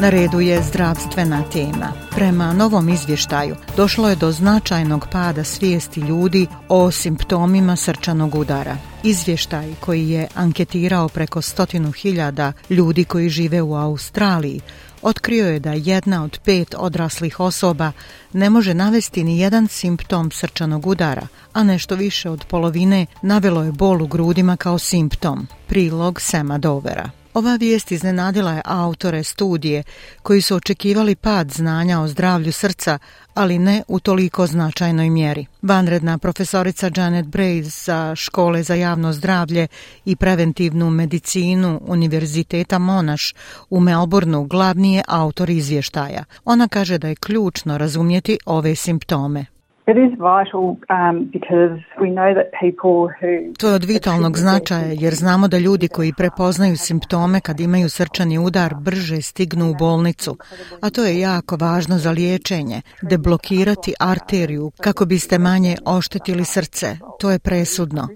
Na redu je zdravstvena tema. Prema novom izvještaju došlo je do značajnog pada svijesti ljudi o simptomima srčanog udara. Izvještaj koji je anketirao preko stotinu hiljada ljudi koji žive u Australiji otkrio je da jedna od pet odraslih osoba ne može navesti ni jedan simptom srčanog udara, a nešto više od polovine navelo je bol u grudima kao simptom. Prilog Sema Dovera. Ova vijest iznenadila je autore studije koji su očekivali pad znanja o zdravlju srca, ali ne u toliko značajnoj mjeri. Vanredna profesorica Janet Braze sa Škole za javno zdravlje i preventivnu medicinu Univerziteta Monash u Melbourneu glavni je autor izvještaja. Ona kaže da je ključno razumjeti ove simptome. Um, to je od vitalnog značaja jer znamo da ljudi koji prepoznaju simptome kad imaju srčani udar brže stignu u bolnicu, a to je jako važno za liječenje, deblokirati arteriju kako biste manje oštetili srce, to je presudno.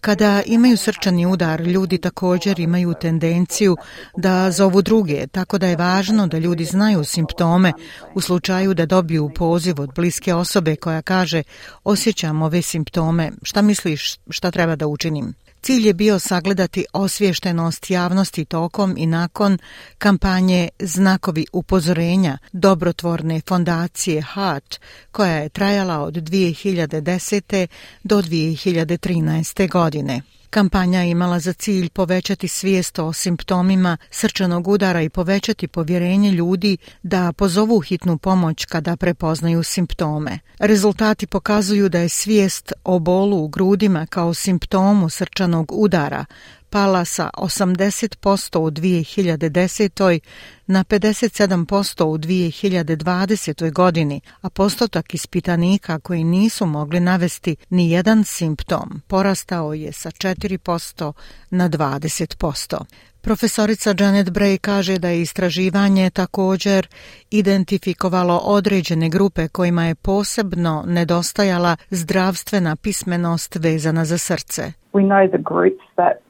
Kada imaju srčani udar, ljudi također imaju tendenciju da zovu druge, tako da je važno da ljudi znaju simptome u slučaju da dobiju poziv od bliske osobe koja kaže osjećam ove simptome, šta misliš, šta treba da učinim? Cilj je bio sagledati osviještenost javnosti tokom i nakon kampanje Znakovi upozorenja dobrotvorne fondacije HAT koja je trajala od 2010. do 2013. godine. Kampanja je imala za cilj povećati svijest o simptomima srčanog udara i povećati povjerenje ljudi da pozovu hitnu pomoć kada prepoznaju simptome. Rezultati pokazuju da je svijest o bolu u grudima kao simptomu srčanog udara pala sa 80% u 2010. na 57% u 2020. godini, a postotak ispitanika koji nisu mogli navesti ni jedan simptom porastao je sa 4% na 20%. Profesorica Janet Bray kaže da je istraživanje također identifikovalo određene grupe kojima je posebno nedostajala zdravstvena pismenost vezana za srce. We know the groups that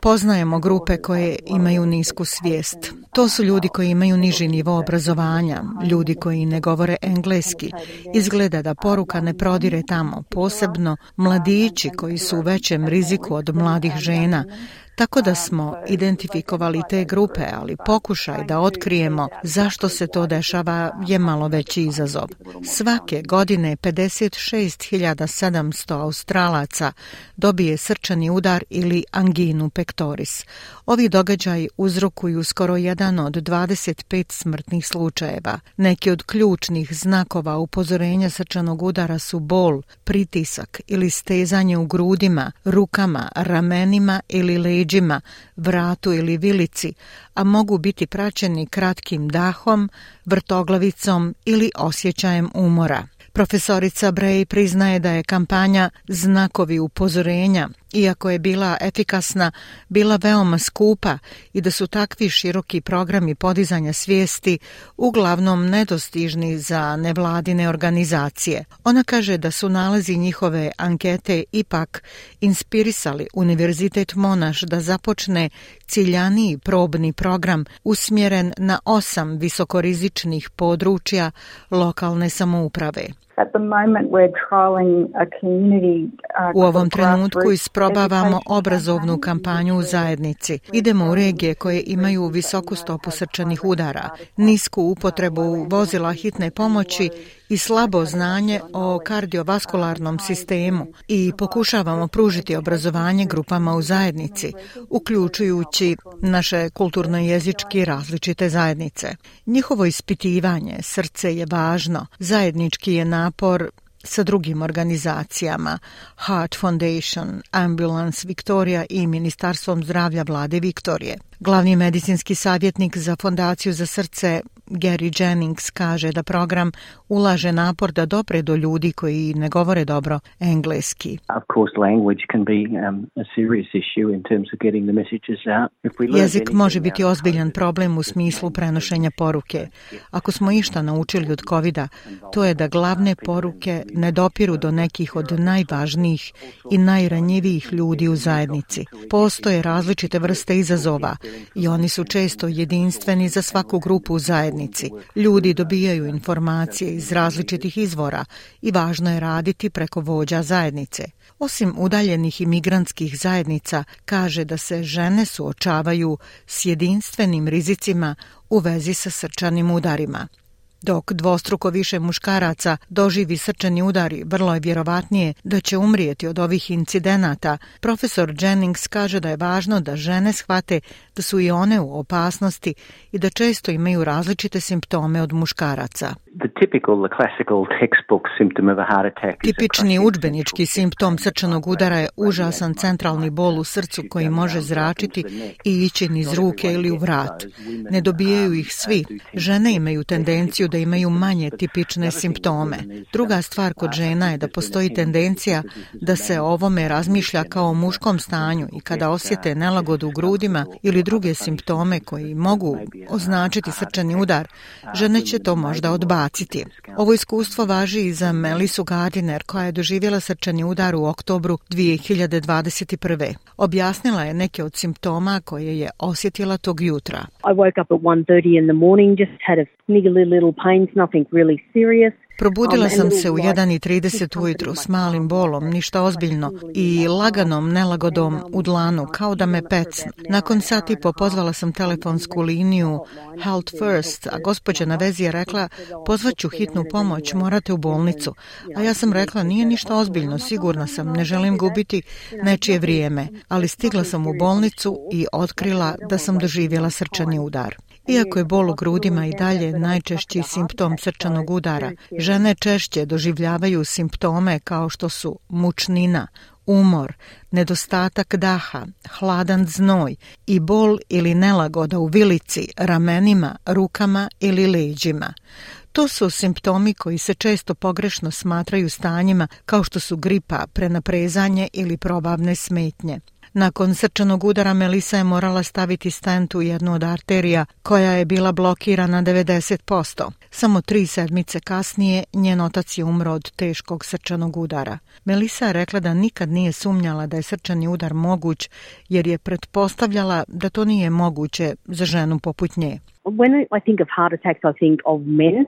Poznajemo grupe koje imaju nisku svijest. To su ljudi koji imaju niži nivo obrazovanja, ljudi koji ne govore engleski. Izgleda da poruka ne prodire tamo, posebno mladići koji su u većem riziku od mladih žena. Tako da smo identifikovali te grupe, ali pokušaj da otkrijemo zašto se to dešava je malo veći izazov. Svake godine 56.700 Australaca dobije srčani udar ili anginu pektoris. Ovi događaji uzrokuju skoro jedan od 25 smrtnih slučajeva. Neki od ključnih znakova upozorenja srčanog udara su bol, pritisak ili stezanje u grudima, rukama, ramenima ili leđima leđima, vratu ili vilici, a mogu biti praćeni kratkim dahom, vrtoglavicom ili osjećajem umora. Profesorica Bray priznaje da je kampanja znakovi upozorenja iako je bila efikasna, bila veoma skupa i da su takvi široki programi podizanja svijesti uglavnom nedostižni za nevladine organizacije. Ona kaže da su nalazi njihove ankete ipak inspirisali Univerzitet Monaš da započne ciljaniji probni program usmjeren na osam visokorizičnih područja lokalne samouprave. Uh, u ovom trenutku isprobavamo obrazovnu kampanju u zajednici. Idemo u regije koje imaju visoku stopu srčanih udara, nisku upotrebu vozila hitne pomoći i slabo znanje o kardiovaskularnom sistemu i pokušavamo pružiti obrazovanje grupama u zajednici, uključujući naše kulturno-jezički različite zajednice. Njihovo ispitivanje srce je važno, zajednički je napor sa drugim organizacijama, Heart Foundation, Ambulance Victoria i Ministarstvom zdravlja vlade Viktorije. Glavni medicinski savjetnik za Fondaciju za srce Gary Jennings kaže da program ulaže napor da dopre do ljudi koji ne govore dobro engleski. Jezik može biti ozbiljan problem u smislu prenošenja poruke. Ako smo išta naučili od covid to je da glavne poruke ne dopiru do nekih od najvažnijih i najranjivijih ljudi u zajednici. Postoje različite vrste izazova, i oni su često jedinstveni za svaku grupu u zajednici. Ljudi dobijaju informacije iz različitih izvora i važno je raditi preko vođa zajednice. Osim udaljenih imigrantskih zajednica, kaže da se žene suočavaju s jedinstvenim rizicima u vezi sa srčanim udarima. Dok dvostruko više muškaraca doživi srčani udar i vrlo je vjerovatnije da će umrijeti od ovih incidenata, profesor Jennings kaže da je važno da žene shvate da su i one u opasnosti i da često imaju različite simptome od muškaraca. Tipični udžbenički simptom srčanog udara je užasan centralni bol u srcu koji može zračiti i ići niz ruke ili u vrat. Ne dobijaju ih svi. Žene imaju tendenciju imaju manje tipične simptome. Druga stvar kod žena je da postoji tendencija da se ovome razmišlja kao o muškom stanju i kada osjete nelagodu u grudima ili druge simptome koji mogu označiti srčani udar, žene će to možda odbaciti. Ovo iskustvo važi i za Melisu Gardiner koja je doživjela srčani udar u oktobru 2021. Objasnila je neke od simptoma koje je osjetila tog jutra. I woke up at 1:30 in the morning, little Probudila um, sam se u 1.30 ujutru s malim bolom, ništa ozbiljno, i oh, laganom nelagodom um, u dlanu, kao da me pecne. Nakon sati i um, pozvala sam telefonsku liniju Health First, a gospođa na vezi je rekla pozvaću hitnu pomoć, morate u bolnicu. A ja sam rekla nije ništa ozbiljno, sigurna sam, ne želim gubiti nečije vrijeme. Ali stigla sam u bolnicu i otkrila da sam doživjela srčani udar. Iako je bol u grudima i dalje najčešći simptom srčanog udara, žene češće doživljavaju simptome kao što su mučnina, umor, nedostatak daha, hladan znoj i bol ili nelagoda u vilici, ramenima, rukama ili leđima. To su simptomi koji se često pogrešno smatraju stanjima kao što su gripa, prenaprezanje ili probavne smetnje. Nakon srčanog udara Melisa je morala staviti stent u jednu od arterija koja je bila blokirana 90%. Samo tri sedmice kasnije njen otac je umro od teškog srčanog udara. Melisa je rekla da nikad nije sumnjala da je srčani udar moguć jer je pretpostavljala da to nije moguće za ženu poput nje. When I think of heart attacks, I think of men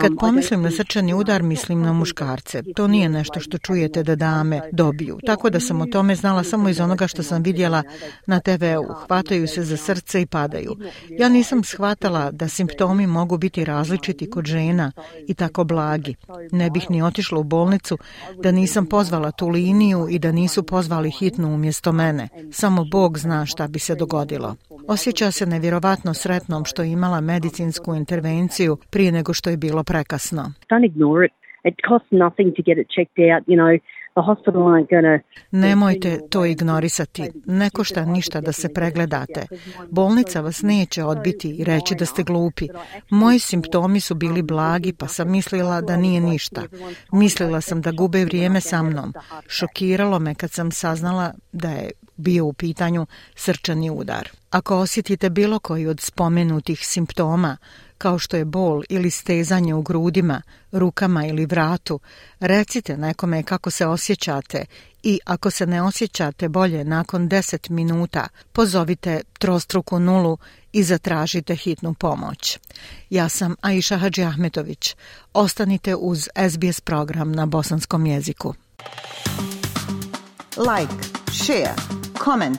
kad um, pomislim na srčani udar, mislim na muškarce. To nije nešto što čujete da dame dobiju. Tako da sam o tome znala samo iz onoga što sam vidjela na TV-u. Hvataju se za srce i padaju. Ja nisam shvatala da simptomi mogu biti različiti kod žena i tako blagi. Ne bih ni otišla u bolnicu da nisam pozvala tu liniju i da nisu pozvali hitnu umjesto mene. Samo Bog zna šta bi se dogodilo. Osjeća se nevjerovatno sretnom što je imala medicinsku intervenciju prije nego što je bilo prekasno. Nemojte to ignorisati. Ne košta ništa da se pregledate. Bolnica vas neće odbiti i reći da ste glupi. Moji simptomi su bili blagi pa sam mislila da nije ništa. Mislila sam da gube vrijeme sa mnom. Šokiralo me kad sam saznala da je bio u pitanju srčani udar. Ako osjetite bilo koji od spomenutih simptoma, kao što je bol ili stezanje u grudima, rukama ili vratu, recite nekome kako se osjećate i ako se ne osjećate bolje nakon 10 minuta, pozovite trostruku nulu i zatražite hitnu pomoć. Ja sam Aisha Hadži Ahmetović. Ostanite uz SBS program na bosanskom jeziku. Like, share, comment.